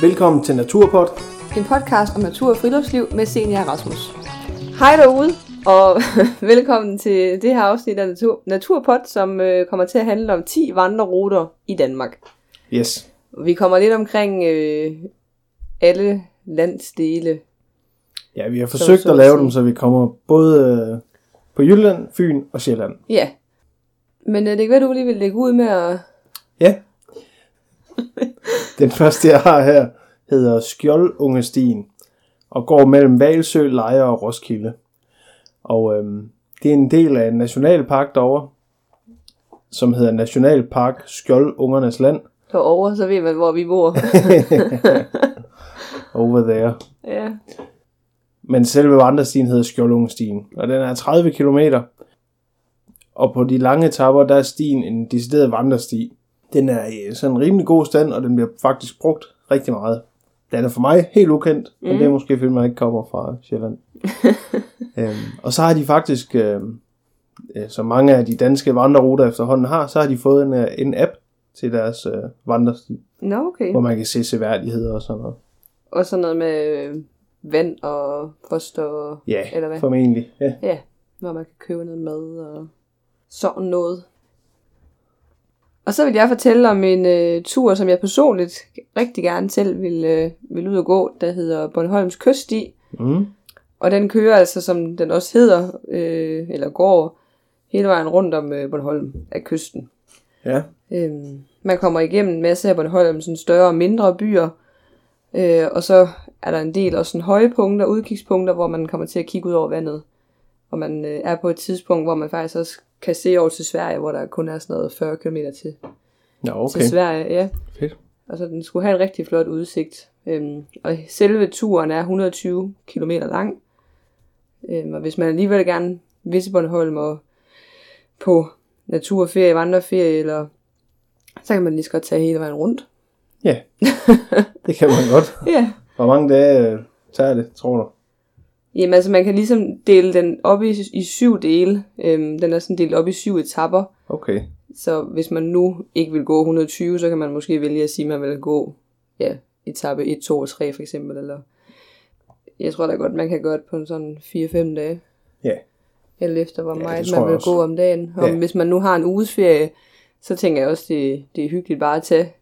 Velkommen til Naturpod. En podcast om natur og friluftsliv med Senior Rasmus. Hej derude, og velkommen til det her afsnit af Natur, Naturpod, som øh, kommer til at handle om 10 vandreruter i Danmark. Yes. Vi kommer lidt omkring øh, alle landsdele. Ja, vi har forsøgt så at lave dem, så vi kommer både øh, på Jylland, Fyn og Sjælland. Ja. Men øh, det kan være, du lige vil lægge ud med at... Ja. Den første, jeg har her, hedder Skjoldungestien og går mellem Valsø, Lejre og Roskilde. Og øhm, det er en del af en nationalpark derovre, som hedder Nationalpark Skjoldungernes Land. Derovre, så ved man, hvor vi bor. Over there. ja. Men selve vandrestien hedder Skjoldungestien, og den er 30 km. Og på de lange etapper, der er stien en decideret vandresti. Den er i sådan en rimelig god stand, og den bliver faktisk brugt rigtig meget. Den er for mig helt ukendt, mm. men det er måske fordi man ikke kommer fra Sjælland. øhm, og så har de faktisk, øhm, øh, som mange af de danske vandreruter efterhånden har, så har de fået en, øh, en app til deres øh, vandresti, Nå, okay. hvor man kan se seværdigheder og sådan noget. Og sådan noget med øh, vand og post og... Ja, Eller hvad? formentlig. Ja. Ja, hvor man kan købe noget mad og sådan noget. Og så vil jeg fortælle om en øh, tur, som jeg personligt rigtig gerne selv vil, øh, vil ud og gå, der hedder Bornholms Kyststi. Mm. Og den kører altså, som den også hedder, øh, eller går hele vejen rundt om øh, Bornholm af kysten. Ja. Øhm, man kommer igennem en masse af Bornholm, sådan større og mindre byer. Øh, og så er der en del også sådan høje punkter, udkigspunkter, hvor man kommer til at kigge ud over vandet. Og man øh, er på et tidspunkt, hvor man faktisk også kan se over til Sverige, hvor der kun er sådan noget 40 km til, okay. okay. til Sverige. Ja. Fedt. Altså den skulle have en rigtig flot udsigt. Øhm, og selve turen er 120 km lang. Øhm, og hvis man alligevel gerne vil til Bornholm og på naturferie, vandreferie, eller så kan man lige så godt tage hele vejen rundt. Ja, det kan man godt. Ja. Hvor mange dage øh, tager det, tror du? Jamen altså man kan ligesom dele den op i, i syv dele. Øhm, den er sådan delt op i syv etapper. Okay. Så hvis man nu ikke vil gå 120, så kan man måske vælge at sige, at man vil gå ja, etape 1, 2 og 3 for eksempel. Eller jeg tror da godt, man kan gøre det på en sådan 4-5 dage. Ja. Eller efter, hvor Ja, meget man vil også. gå om dagen. Og Ja. hvis man nu har en uges ferie, så tænker jeg også, det, det er hyggeligt bare at tage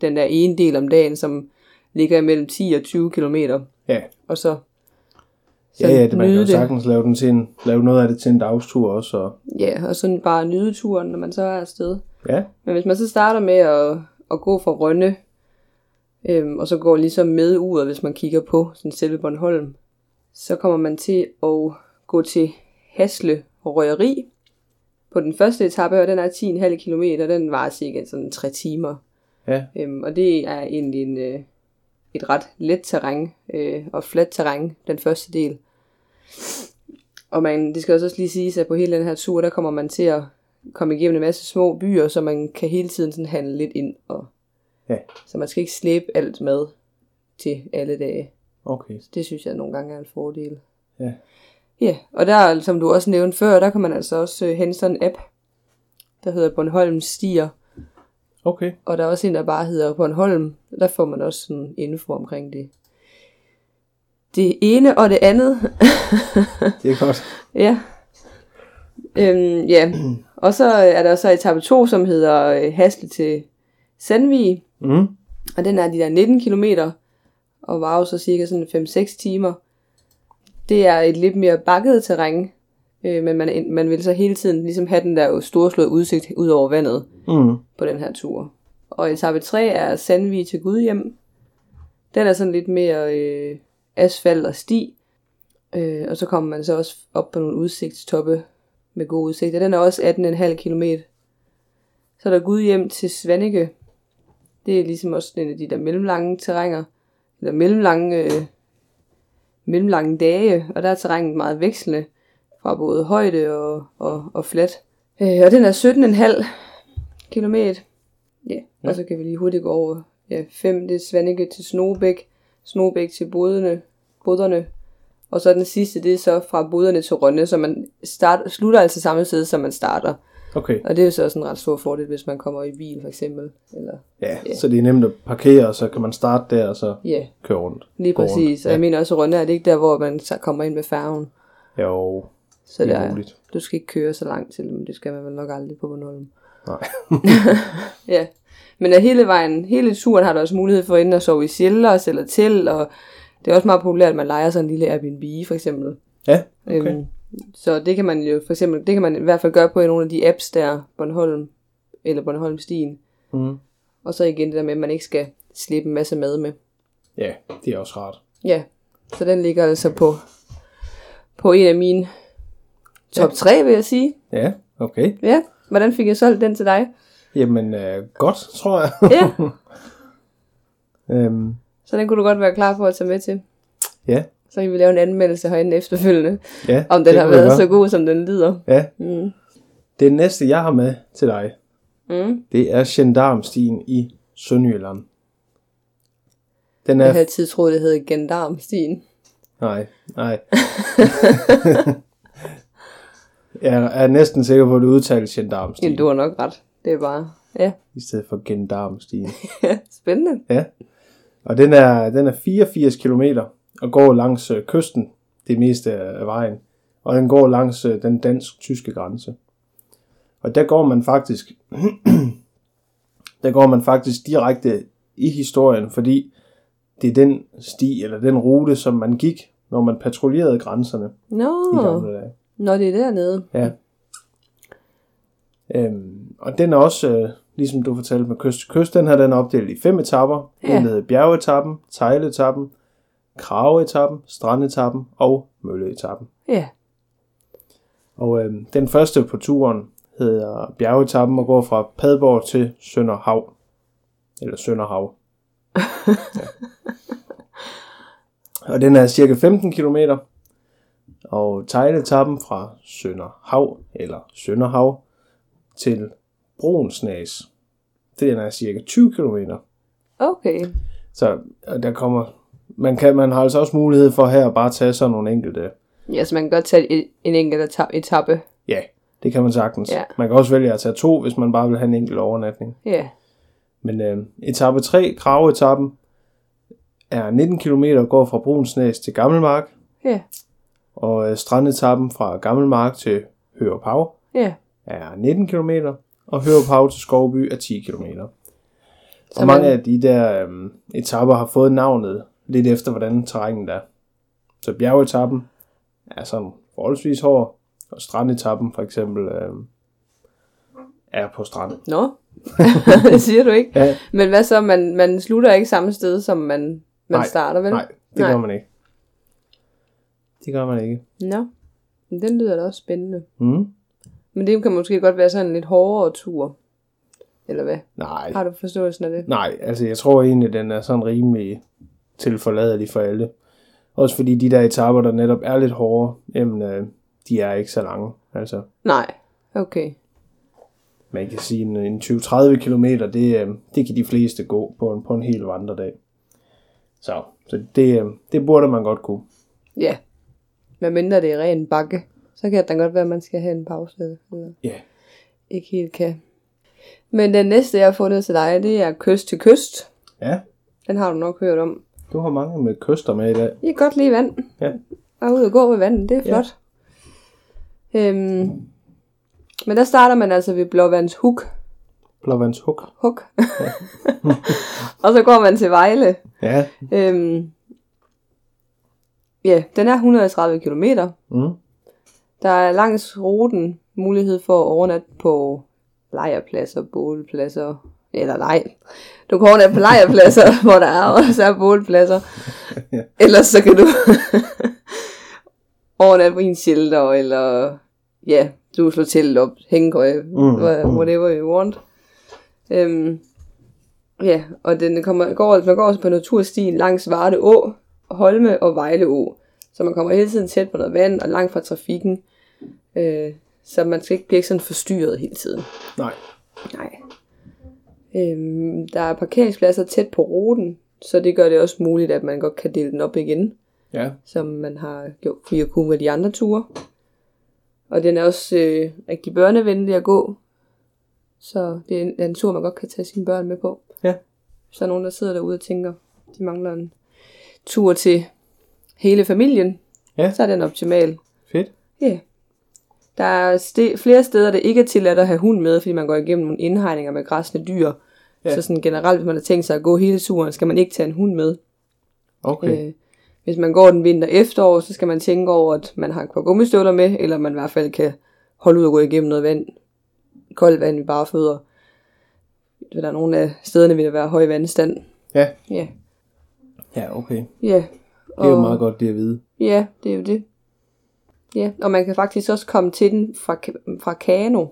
den der ene del om dagen, som ligger imellem 10 og 20 kilometer. Ja, Og så, ja, ja det, man kan jo sagtens lave, den til en, lave noget af det til en dagstur også. Og, Ja, og sådan bare nyde turen, når man så er afsted. ja, Men hvis man så starter med at, at gå fra Rønne, øhm, og så går ligesom med uret, hvis man kigger på sådan selve Bornholm, så kommer man til at gå til Hasle Røgeri på den første etape, og den er 10,5 km, den varer cirka sådan 3 timer. ja, Øhm, og det er egentlig en, øh, et ret let terræn øh, og fladt terræn, den første del. Og man, det skal også lige siges, at på hele den her tur, der kommer man til at komme igennem en masse små byer, så man kan hele tiden sådan handle lidt ind. Og, Ja. Så man skal ikke slæbe alt med til alle dage. okay. Det synes jeg nogle gange er en fordel. Ja. Ja, og der, som du også nævnte før, der kan man altså også øh, hente sådan en app, der hedder Bornholm Stier. Okay, Og der er også en, der bare hedder Bornholm. Der får man også sådan info omkring det. Det ene og det andet. det er godt. ja. Øhm, ja. Og så er der så etape 2, som hedder øh, Hasle til Sandvig. Mm. Og den er de der 19 km. Og varer jo så cirka sådan 5-6 timer. Det er et lidt mere bakket terræn. Øh, men man, man vil så hele tiden ligesom have den der storslåede udsigt ud over vandet Mm. på den her tur. Og etape 3 er Sandvig til Gudhjem. Den er sådan lidt mere øh, asfalt og sti. Øh, og så kommer man så også op på nogle udsigtstoppe med god udsigt. Og den er også 18,5 km. Så er der Gudhjem til Svanike. Det er ligesom også en af de der mellemlange terrænger. Eller mellemlange, øh, mellemlange dage. Og der er terrænet meget vekslende. Fra både højde og, og, og flat. Øh, og den er 17,5 kilometer. Ja, Ja. og så kan vi lige hurtigt gå over. Ja, 5 det er Svanike til Snobæk. Snobæk til Boderne. Boderne. Og så den sidste, det er så fra Boderne til Rønne, så man start, slutter altså samme sted, som man starter. Okay, Og det er jo så også en ret stor fordel, hvis man kommer i bil for eksempel. Eller, ja, Ja. så det er nemt at parkere, og så kan man starte der, og så ja, køre rundt. lige Gå rundt. præcis. Og jeg mener også, at Rønne er det ikke der, hvor man så kommer ind med færgen. Jo, Så det er muligt. du skal ikke køre så langt til, men det skal man vel nok aldrig på Bornholm. Nej. Ja, men hele vejen, hele turen har du også mulighed for inde og sove i shelters eller til, og det er også meget populært, at man leger sådan en lille Airbnb for eksempel. Ja, okay. Øhm, så det kan man jo for eksempel, det kan man i hvert fald gøre på i nogle af de apps der, Bornholm eller Bornholm Stien. Mm. Og så igen det der med, at man ikke skal slippe en masse mad med. Ja, det er også rart. Ja, så den ligger altså på, på en af mine top 3, vil jeg sige. Ja, okay. Ja, hvordan fik jeg solgt den til dig? Jamen, øh, godt, tror jeg. Ja, øhm, så den kunne du godt være klar på at tage med til. ja, Så kan vi lave en anmeldelse herinde efterfølgende, ja. om den har været så god, som den lyder. Ja, Mm. det næste, jeg har med til dig, Mm. det er Gendarmstien i Sønderjylland. Den Jeg er... havde tid troet, det hed Gendarmstien. Nej, nej. jeg er næsten sikker på, at udtales Jamen, Gendarmstien, du har nok ret. Det er bare, ja, i stedet for Gendarmstien. spændende. Ja. Og den er, den er 84 km og går langs øh, kysten det meste af vejen. Og den går langs øh, den dansk-tyske grænse. Og der går man faktisk der går man faktisk direkte i historien, fordi det er den sti eller den rute, som man gik, når man patruljerede grænserne i Nå, gamle dage. Når det er dernede. Ja. Øhm, og den er også, øh, ligesom du fortalte med kyst til kyst, den her den er opdelt i fem etapper. Ja. Den hedder bjergetappen, tejletappen, kraveetappen, strandetappen og mølleetappen. Ja, Og øhm, den første på turen hedder bjergetappen og går fra Padborg til Sønderhav. Eller Sønderhav. ja. Og den er cirka 15 km. Og tejletappen fra Sønderhav eller Sønderhav til Brunsnæs. Den er cirka 20 km. okay. Så der kommer man kan man har altså også mulighed for her at bare tage sådan nogle enkelte Ja, så man kan godt tage en enkelt eta- etape. Ja, det kan man sagtens. Ja. Man kan også vælge at tage to, hvis man bare vil have en enkelt overnatning. Ja, Men øh, etape 3, Kraveetappen, er 19 km og går fra Brunsnæs til Gammelmark. ja, Og øh, strandetappen fra Gammelmark til Hørepav ja. er 19 km. Og Hørepav til Skovby er 10 km. Så Og mange man- af de der øh, etapper har fået navnet lidt efter, hvordan terrænet er. Så bjergetappen er sådan forholdsvis hård, og strandetappen for eksempel øh, er på strand. Nå, det siger du ikke. Ja, Men hvad så, man, man slutter ikke samme sted, som man, man Nej, starter, vel? nej, det Nej. gør man ikke. Det gør man ikke. Nå, men den lyder da også spændende. Mm. Men det kan måske godt være sådan en lidt hårdere tur. Eller hvad? Nej, Har du forståelsen af det? nej, altså jeg tror egentlig, den er sådan rimelig tilforladelig for alle. Også fordi de der etaper, der netop er lidt hårde, jamen, øh, de er ikke så lange. Altså, Nej, okay. man kan sige, en, en 20-30 km, det, øh, det kan de fleste gå på en, på en hel vandredag. Så, så det, øh, det burde man godt kunne. Ja. Men mindre det er ren bakke, så kan det godt være, at man skal have en pause. Eller Ja, ikke helt kan. Men den næste, jeg har fundet til dig, det er kyst til kyst. ja, Den har du nok hørt om. du har mange med kyster med i dag. Jeg kan godt lide vand. Ja. Og ud og gå ved vandet, det er Ja. flot. Øhm, men der starter man altså ved Blåvands Huk. Blåvands Huk. Huk. og så går man til Vejle. Ja, Øhm, ja, den er 130 km. mm. Der er langs ruten mulighed for at overnatte på lejrpladser, bålpladser, eller nej, du kan overnatte på lejrpladser, hvor der er også er bålpladser. Ellers så kan du overnatte på en shelter, eller ja, du slår teltet op, hængekøje, Mm, mm, whatever you want. Øhm, ja, og den kommer, går, man går også på naturstien langs Varde Å, Holme og Vejle Å. Så man kommer hele tiden tæt på noget vand og langt fra trafikken. Øh, så man skal ikke blive sådan forstyrret hele tiden. nej. Nej. Øhm, der er parkeringspladser tæt på ruten, så det gør det også muligt, at man godt kan dele den op igen, Ja, som man har gjort for at kunne med de andre ture. Og den er også øh, rigtig børnevenlig at gå, Så det er en, en tur, man godt kan tage sine børn med på. Ja. Der er nogen, der sidder derude og tænker, de mangler en tur til hele familien, Ja. så er den optimal. Fedt. Ja. Der er st- flere steder, det ikke er tilladt at have hund med, fordi man går igennem nogle indhegninger med græsne dyr. Ja. Så sådan generelt, hvis man har tænkt sig at gå hele turen, skal man ikke tage en hund med. Okay. Øh, hvis man går den vinter efterår, så skal man tænke over, at man har et par gummistøvler med, eller man i hvert fald kan holde ud og gå igennem noget vand, koldt vand i bare fødder. Der er nogle af stederne, vil der være høj vandstand. Ja. Ja, Ja, okay. ja. Det er jo meget godt det at vide. Ja, det er jo det. Ja, og man kan faktisk også komme til den fra, fra Kano,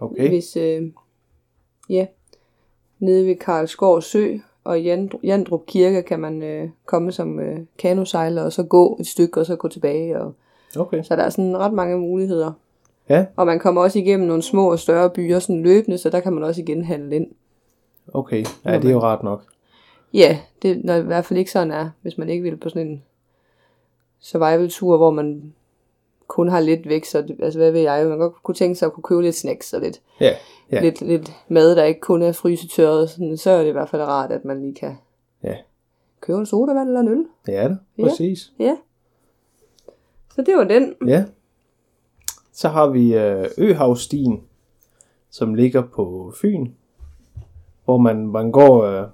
Okay. hvis, øh, ja, nede ved Karlsgård Sø og Jand- Jandrup Kirke kan man øh, komme som øh, kanosejler, og så gå et stykke, og så gå tilbage. Og, Okay. så der er sådan ret mange muligheder. Ja, Og man kommer også igennem nogle små og større byer sådan løbende, så der kan man også igen handle ind. okay. Ja, det er jo rart nok. Ja, det er i hvert fald ikke sådan er, hvis man ikke vil på sådan en survival-tur, hvor man kun har lidt væk, så det, altså hvad ved jeg, man godt kunne tænke sig at kunne købe lidt snacks og lidt, Ja. ja. Ja. lidt, lidt mad, der ikke kun er frysetørret, sådan, så er det i hvert fald rart, at man lige kan Ja. købe en sodavand eller en øl. Det er det. Ja. Præcis. Ja. Så det var den. Ja. Så har vi øh, Øhavstien, som ligger på Fyn, hvor man, man går øh,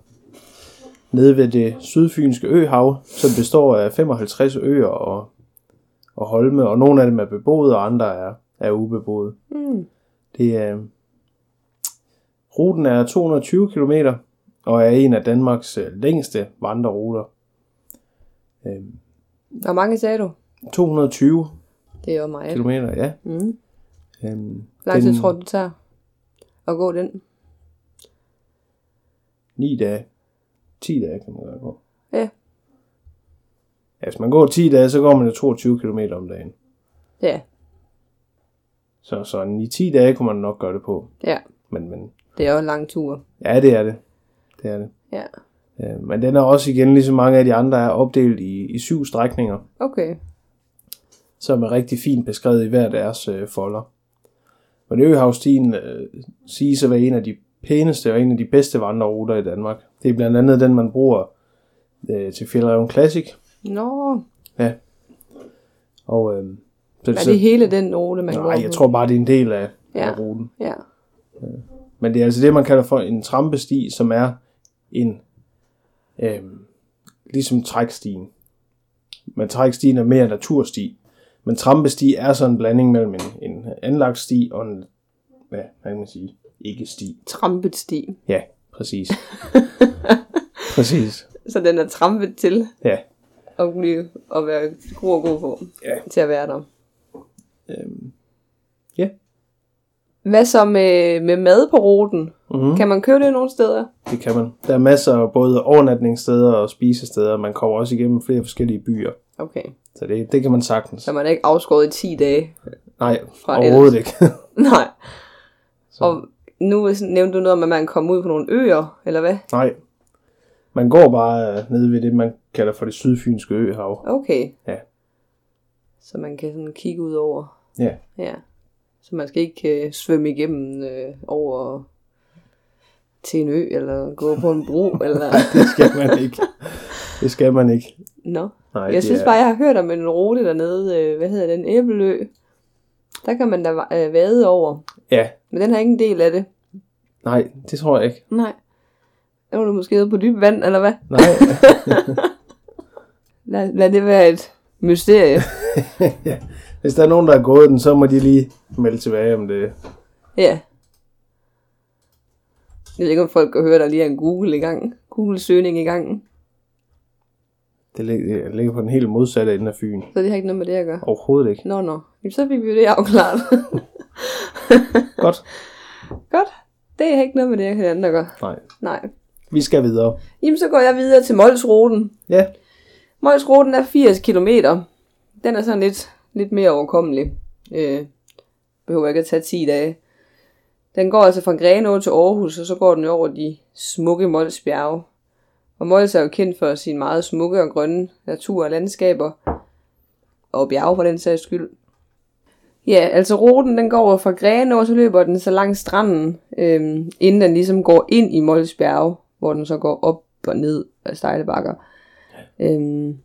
nede ved det sydfynske øhav, som består af 55 øer og, og holme, og nogle af dem er beboede, og andre er, er ubeboede. Mm. Det er, ruten er 220 km og er en af Danmarks øh, længste vandreruter. Øhm, Hvor mange sagde du? 220 Det er jo meget. km, ja. Mm. Øhm, lang tid den- tror du, tager at gå den? 9 dage. 10 dage kan man godt gå. Ja. Ja, hvis man går 10 dage, så går man jo 22 km om dagen. Ja, Så, så i 10 dage kunne man nok gøre det på. ja. Men, men Det er jo en lang tur. ja, det er det. Det er det. Ja. Øh, men den er også igen, ligesom mange af de andre, er opdelt i, i syv strækninger, Okay. som er rigtig fint beskrevet i hver deres øh, folder. Men Øhavstien øh, siges at være en af de pæneste og en af de bedste vandreruter i Danmark. Det er blandt andet den, man bruger øh, til Fjellreven Classic. Nå, Ja. Og øh, så, er det hele den rute, man Nej, jeg tror bare, det er en del af, ja. Ja. af ruten. Ja. Men det er altså det, man kalder for en trampesti, som er en øh, ligesom trækstien. Men trækstien er mere natursti. Men trampesti er sådan en blanding mellem en, en anlagt sti og en, hvad, hvad kan man sige, ikke sti. Trampet sti. Ja, præcis. præcis. Så den er trampet til Ja. at, blive, at være god og god på. Ja. Til at være der. Øhm, ja. Hvad så med, med mad på ruten? Mm-hmm. Kan man købe det nogle steder? Det kan man. Der er masser af både overnatningssteder og spisesteder. Man kommer også igennem flere forskellige byer. Okay. Så det, det kan man sagtens. Så man er ikke afskåret i 10 dage. Nej, Fra overhovedet ikke. Nej. Og nu nævnte du noget om, at man kommer ud på nogle øer, eller hvad? Nej. Man går bare øh, nede ved det, man kalder for det sydfynske øhav. Okay. Ja. Så man kan sådan kigge ud over. Ja, Ja. Så man skal ikke øh, svømme igennem øh, over til en ø, eller gå på en bro, eller... det skal man ikke. Det skal man ikke. Nå. Nej, Jeg synes er, bare, jeg har hørt om en rute dernede, øh, hvad hedder den, Æbelø. Der kan man da øh, vade over. Ja, Men den har ikke en del af det. nej, det tror jeg ikke. Nej. Er du måske ude på dyb vand, eller hvad? Nej, Lad, lad det være et mysterie. ja. Hvis der er nogen, der har gået den, så må de lige melde tilbage om det. ja. Jeg ved ikke, om folk kan høre, der lige er en Google i gang. Google-søgning i gang. Det ligger, på den helt modsatte ende af Fyn. Så det har ikke noget med det at gøre. Overhovedet ikke. Nå, nå. Jamen, så fik vi jo det afklaret. Godt. Godt. Det har ikke noget med det at gøre. Nej, Nej. vi skal videre. Jamen, så går jeg videre til Molsruten. Ja, Molsruten er 80 km. Den er sådan lidt, lidt mere overkommelig. Øh, behøver ikke at tage 10 dage. Den går altså fra Grenaa til Aarhus, og så går den over de smukke Mols bjerge. Og Mols er jo kendt for sin meget smukke og grønne natur og landskaber. Og bjerge for den sags skyld. Ja, altså ruten den går fra Grenå, og så løber den så langs stranden, øhm, inden den ligesom går ind i Molsbjerg, hvor den så går op og ned af stejle bakker. Øhm,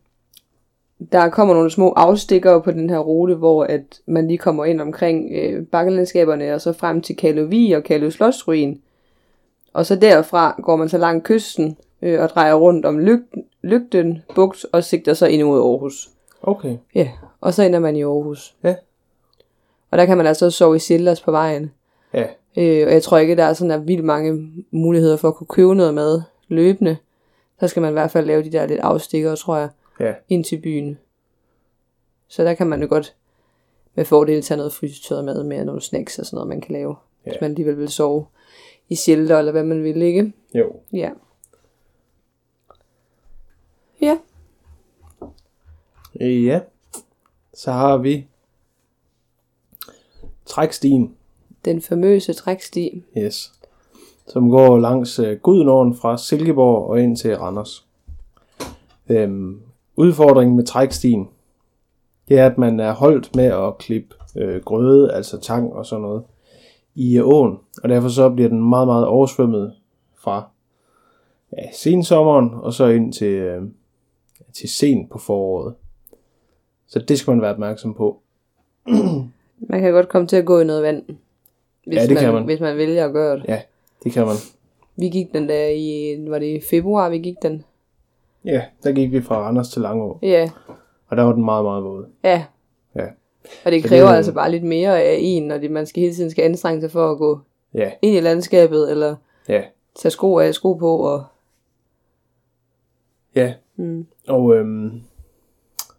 der kommer nogle små afstikker på den her rute, hvor at man lige kommer ind omkring øh, bakkelandskaberne, og så frem til Kalovi og Kalø Slottsruin. Og så derfra går man så langt kysten øh, og drejer rundt om Lyg- Lygten bugt og sigter så ind mod Aarhus. Okay. Ja, og så ender man i Aarhus. Ja. Og der kan man altså også sove i Silders på vejen. Ja. Øh, og jeg tror ikke, der er sådan der vildt mange muligheder for at kunne købe noget mad løbende. Så skal man i hvert fald lave de der lidt afstikker, tror jeg, Ja. ind til byen. Så der kan man jo godt med fordel tage noget frysetøjet med, med nogle snacks og sådan noget, man kan lave. Ja. Hvis man alligevel vil sove i shelter, eller hvad man vil, ikke? Jo. Ja. Ja. Ja. Så har vi trækstien. Den famøse træksti. Yes. Som går langs øh, fra Silkeborg og ind til Randers. Øhm, udfordringen med trækstien, det er, at man er holdt med at klippe øh, grøde, altså tang og sådan noget, i øh, åen. Og derfor så bliver den meget, meget oversvømmet fra ja, sensommeren og så ind til, øh, til sent på foråret. Så det skal man være opmærksom på. Man kan godt komme til at gå i noget vand. Hvis Ja, det kan man. Hvis man vælger at gøre det. Ja, det kan man. Vi gik den der i, var det i februar, vi gik den? Ja, der gik vi fra Randers til Langå, Ja, og der var den meget, meget våd. ja. Ja. Og det Så kræver det- altså bare lidt mere af en, når det, man skal hele tiden skal anstrenge sig for at gå Ja, ind i landskabet, eller ja, tage sko af, sko på, og ja. mm, Og øhm,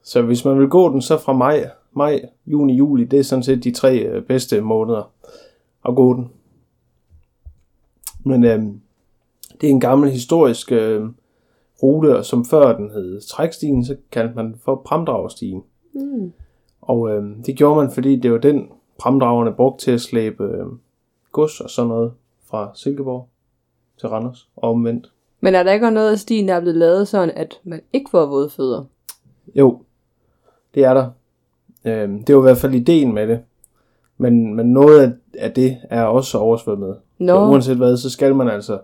så hvis man vil gå den, så fra maj, maj, juni, juli, det er sådan set de tre øh, bedste måneder at gå den. Men øhm, det er en gammel historisk øh, rute, og som før den hed Trækstien, så kaldte man den for Pramdragerstien. mm, Og øhm, det gjorde man, fordi det var den pramdragerne brugte til at slæbe øh, gods og sådan noget fra Silkeborg til Randers og omvendt. Men er der ikke noget af stien, der er blevet lavet sådan, at man ikke får våde fødder? Jo, det er der. Øhm, det var i hvert fald ideen med det. Men, men noget af, det er også oversvømmet. Nå, Så uanset hvad, så skal man altså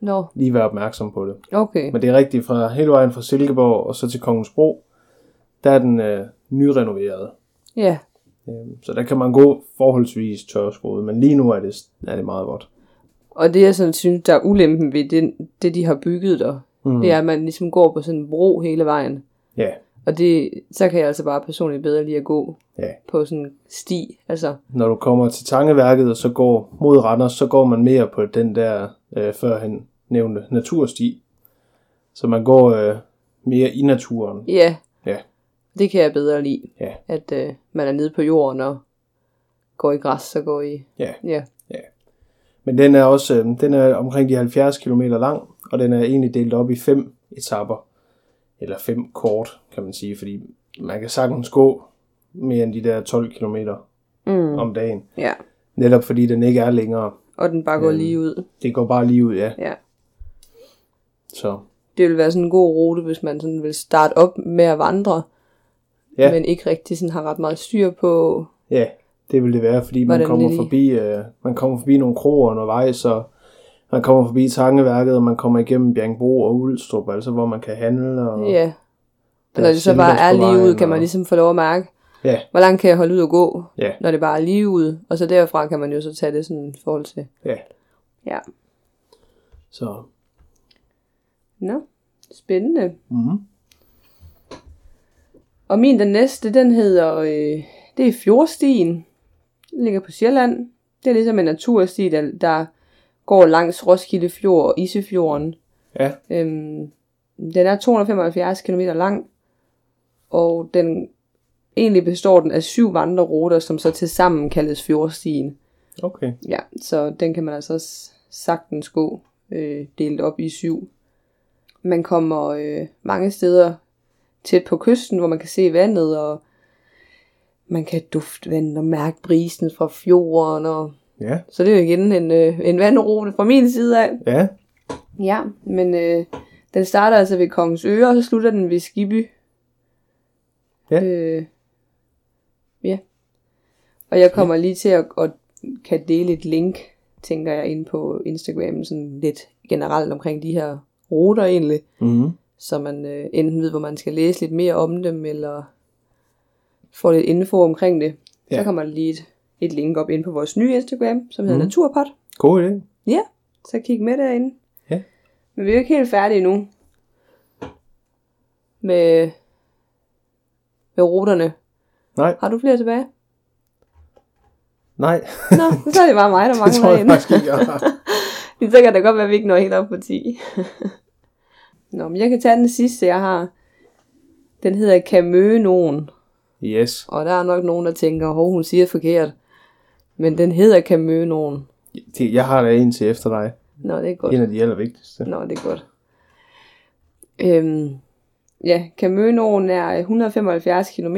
nå, lige være opmærksom på det. okay. Men det er rigtigt, fra hele vejen fra Silkeborg og så til Kongens Bro, der er den øh, nyrenoveret. Ja, Øhm, så der kan man gå forholdsvis tørskoet, men lige nu er det, er det meget godt. og det jeg sådan synes, der er ulempen ved det, det de har bygget der, Mm. det er, at man ligesom går på sådan en bro hele vejen. Ja, Og det, så kan jeg altså bare personligt bedre lide at gå ja. på sådan en sti. Altså, Når du kommer til Tangeværket og så går mod Randers, så går man mere på den der øh, førhen nævnte natursti. Så man går øh, mere i naturen. ja, Ja. det kan jeg bedre lide. Ja. At øh, man er nede på jorden og går i græs og går i... Ja. Ja, Men den er også øh, den er omkring de 70 km lang, og den er egentlig delt op i fem etapper. Eller fem kort, kan man sige, fordi man kan sagtens gå mere end de der 12 km mm, om dagen. ja. Netop fordi den ikke er længere. Og den bare går Øhm. lige ud. Det går bare lige ud, ja. Ja. Så Det vil være sådan en god rute, hvis man sådan vil starte op med at vandre, Ja. men ikke rigtig sådan har ret meget styr på... ja, det vil det være, fordi man kommer lige- forbi, øh, man kommer forbi nogle kroer undervejs, og man kommer forbi Tangeværket, og man kommer igennem Bjergbro og Ulstrup, altså hvor man kan handle. Og, Ja. Og når det så bare er lige ud, kan man ligesom få lov at mærke, Ja, hvor langt kan jeg holde ud og gå, ja, når det bare er lige ud. Og så derfra kan man jo så tage det sådan i forhold til... ja. Ja. Så, Nå, spændende. mm Og min den næste, den hedder, øh, det er Fjordstien. Den ligger på Sjælland. Det er ligesom en natursti, der, der går langs Roskilde Fjord og Isefjorden. ja, Øhm, den er 275 km lang, og den egentlig består den af syv vandreruter, som så til sammen kaldes Fjordstien. okay. Ja, så den kan man altså også sagtens gå øh, delt op i syv. Man kommer øh, mange steder tæt på kysten, hvor man kan se vandet, og man kan dufte vandet og mærke brisen fra fjorden. Og... Ja, Så det er jo igen en, øh, en vandrute fra min side af. ja, Ja, men øh, den starter altså ved Kongens Øre, og så slutter den ved Skiby. Ja. Øh, ja. Og jeg kommer lige til at, at kan dele et link, tænker jeg, ind på Instagram, sådan lidt generelt omkring de her ruter egentlig, Mm-hmm. så man øh, enten ved, hvor man skal læse lidt mere om dem, eller få lidt info omkring det. Ja. Ja. Så kommer der lige et, et link op ind på vores nye Instagram, som hedder mm. Naturpod. God idé. Ja, så kig med derinde. Ja. Men vi er jo ikke helt færdige nu med, med ruterne. Nej, Har du flere tilbage? nej. Nå, så er det bare mig, der det tror mangler jeg faktisk ikke, jeg har. Så kan det godt være, at vi ikke når helt op på 10. Nå, men jeg kan tage den sidste, jeg har. Den hedder Camønon. Yes. Og der er nok nogen, der tænker, hov, hun siger forkert. Men den hedder Camønon. Det- Jeg har da en til efter dig. Nå, det er godt. En af de allervigtigste. Nå, det er godt. Øhm, ja, Camønoen er 175 km,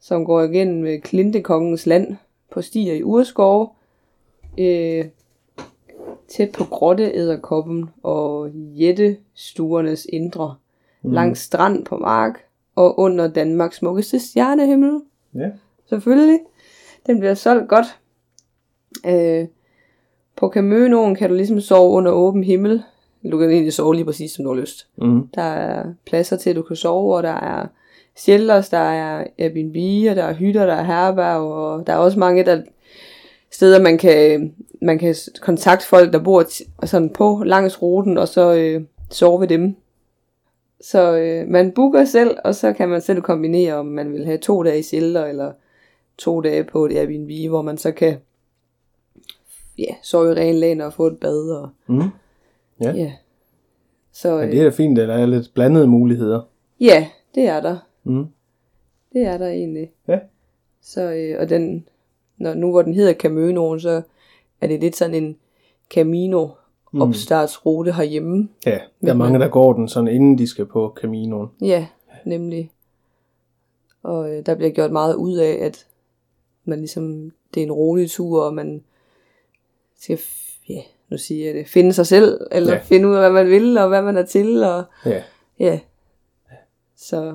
som går igennem øh, Klintekongens land på stier i Urskov, øh, tæt på Grotte Æderkoppen og Jættestuernes indre, mm. langs strand på mark og under Danmarks smukkeste stjernehimmel. Ja. Selvfølgelig. Den bliver solgt godt. Øh, på Camønoen kan du ligesom sove under åben himmel. Du kan egentlig sove lige præcis, som du har lyst. Mm. Der er pladser til, at du kan sove, og der er shelters, der er Airbnb, og der er hytter, der er herberg, og der er også mange der steder, man kan, man kan kontakte folk, der bor sådan på langs ruten, og så øh, sove ved dem. Så øh, man booker selv, og så kan man selv kombinere, om man vil have to dage i shelter, eller to dage på et Airbnb, hvor man så kan ja, sove i ren land og få et bad. Og, Mm. Ja. ja. Så, Men øh, det er da fint, at der er lidt blandede muligheder. Ja, det er der. Mm. Det er der egentlig. Ja. Så, øh, og den, når, nu hvor den hedder Camønoen, så er det lidt sådan en Camino opstartsrute herhjemme. Ja, der er mange, der går den sådan, inden de skal på Caminoen. Ja, nemlig. Og øh, der bliver gjort meget ud af, at man ligesom, det er en rolig tur, og man skal, ja, nu siger jeg det, finde sig selv, eller Ja. finde ud af, hvad man vil, og hvad man er til, og Ja. ja. Så Ja.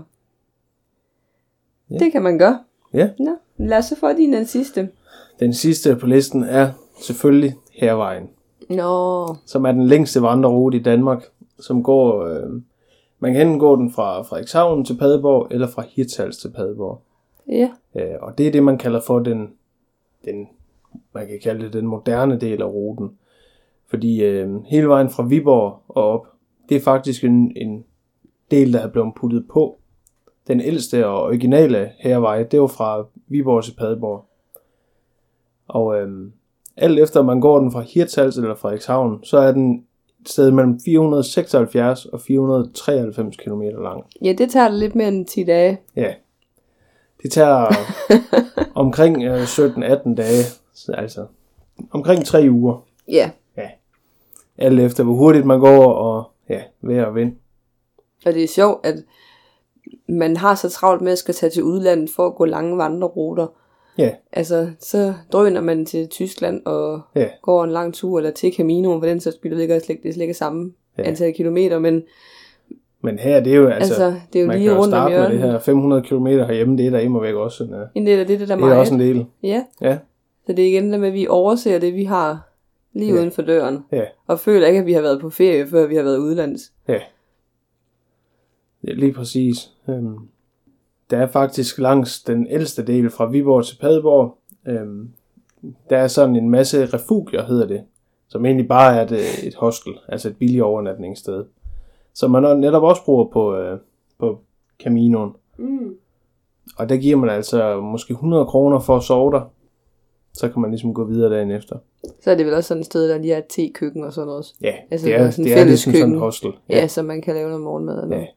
ja. det kan man gøre. Ja. Nå, lad os så få din den sidste. Den sidste på listen er selvfølgelig Hervejen, Nå, som er den længste vandrerute i Danmark, som går, øh, man kan enten gå den fra Frederikshavn til Padborg, eller fra Hirtshals til Padborg. ja. Øh, og det er det, man kalder for den, den, man kan kalde det den moderne del af ruten. Fordi øh, hele vejen fra Viborg og op, det er faktisk en, en del, der er blevet puttet på. Den ældste og originale hervej, det var fra Viborg til Padborg. Og øh, alt efter man går den fra Hirtshals eller Frederikshavn, så er den et sted mellem 476 og 493 km lang. Ja, det tager lidt mere end 10 dage. Ja. Det tager omkring øh, 17-18 dage, så altså omkring 3 uger. Ja, Alt efter hvor hurtigt man går, og ja, vejr og vind. og det er sjovt, at man har så travlt med at skal tage til udlandet for at gå lange vandreruter. Ja, Altså, så drøner man til Tyskland og ja, går en lang tur, eller til Camino, for den så skyld, det ligger slet, det er slet ikke samme Ja. ja. antal kilometer, men men her det er jo altså, altså, det er jo man lige kan jo rundt om starte med det her 500 km herhjemme, det er der immer væk også en, øh, En del af det, det der det er meget. også en del. Ja, Ja, så det er igen det med, at vi overser det, vi har lige Ja. uden for døren. ja, Og føler ikke, at vi har været på ferie, før vi har været udlands. ja. Er lige præcis. Øhm, der er faktisk langs den ældste del fra Viborg til Padborg, øhm, der er sådan en masse refugier, hedder det, som egentlig bare er et, øh, et hostel, altså et billigt overnatningssted, som man netop også bruger på, øh, på Caminoen. Mm. Og der giver man altså måske 100 kroner for at sove der. Så kan man ligesom gå videre dagen efter. Så er det vel også sådan et sted, der lige er et te-køkken og sådan noget. Ja, Altså, det er, sådan det er ligesom sådan køkken. en hostel. Ja, ja så man kan lave noget morgenmad. Og noget. Ja.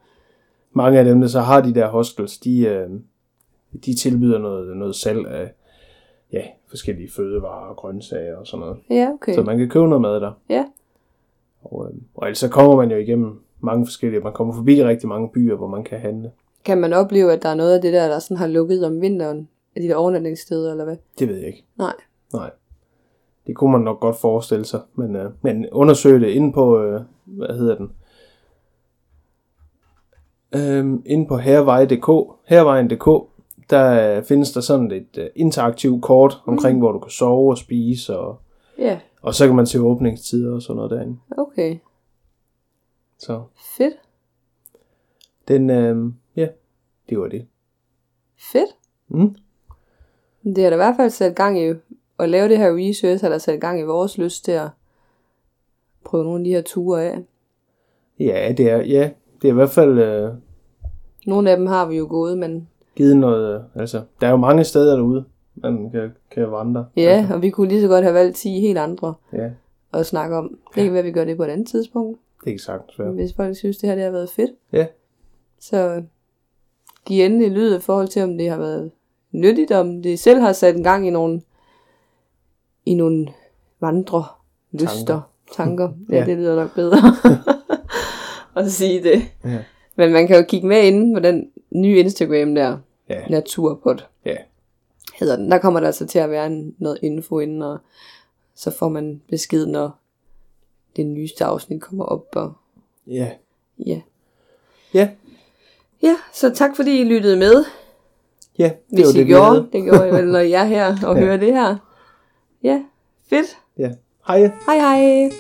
Mange af dem, der så har de der hostels, de, øh, de tilbyder noget, noget salg af ja, forskellige fødevarer og grøntsager og sådan noget. ja, okay. Så man kan købe noget mad der. Ja. Og, øh, og ellers så kommer man jo igennem mange forskellige, man kommer forbi rigtig mange byer, hvor man kan handle. Kan man opleve, at der er noget af det der, der sådan har lukket om vinteren? Af de der overnatningssteder, eller hvad? Det ved jeg ikke. Nej. Nej. Det kunne man nok godt forestille sig, men, øh, men undersøg det inde på, øh, hvad hedder den? Øhm, inde på hervej.dk, hervejen.dk, der øh, findes der sådan et uh, interaktivt kort omkring, mm. hvor du kan sove og spise, og, Ja, og så kan man se åbningstider og sådan noget derinde. okay. Så Fedt. den, øh, ja, det var det. Fedt. Mm. Det har da i hvert fald sat gang i at lave det her research, har der sat gang i vores lyst til at prøve nogle af de her ture af. Ja, det er, ja, det er i hvert fald øh, Nogle af dem har vi jo gået, men givet noget, øh, altså, der er jo mange steder derude, man kan, kan vandre. ja, altså. og vi kunne lige så godt have valgt 10 helt andre Ja, at snakke om. Det kan være, at vi gør det på et andet tidspunkt, det er ikke sagtens være. hvis folk synes, det her det har været fedt. Ja, Så giv endelig lyd i forhold til, om det har været nyttigt, om det selv har sat en gang i nogle, i nogle vandre lyster, tanker. Ja, Ja. det lyder nok bedre at sige det. ja, Men man kan jo kigge med inde på den nye Instagram der, ja, Naturpod ja. hedder den. Der kommer der altså til at være en, noget info inden, og så får man besked, når det nyeste afsnit kommer op. Og, Ja, ja. ja, ja, så tak fordi I lyttede med. Ja, det Hvis var I det, vi gjorde, havde. det gjorde I vel, når I er her og Ja. hører det her. Ja, fedt. Ja, hej. Hej hej.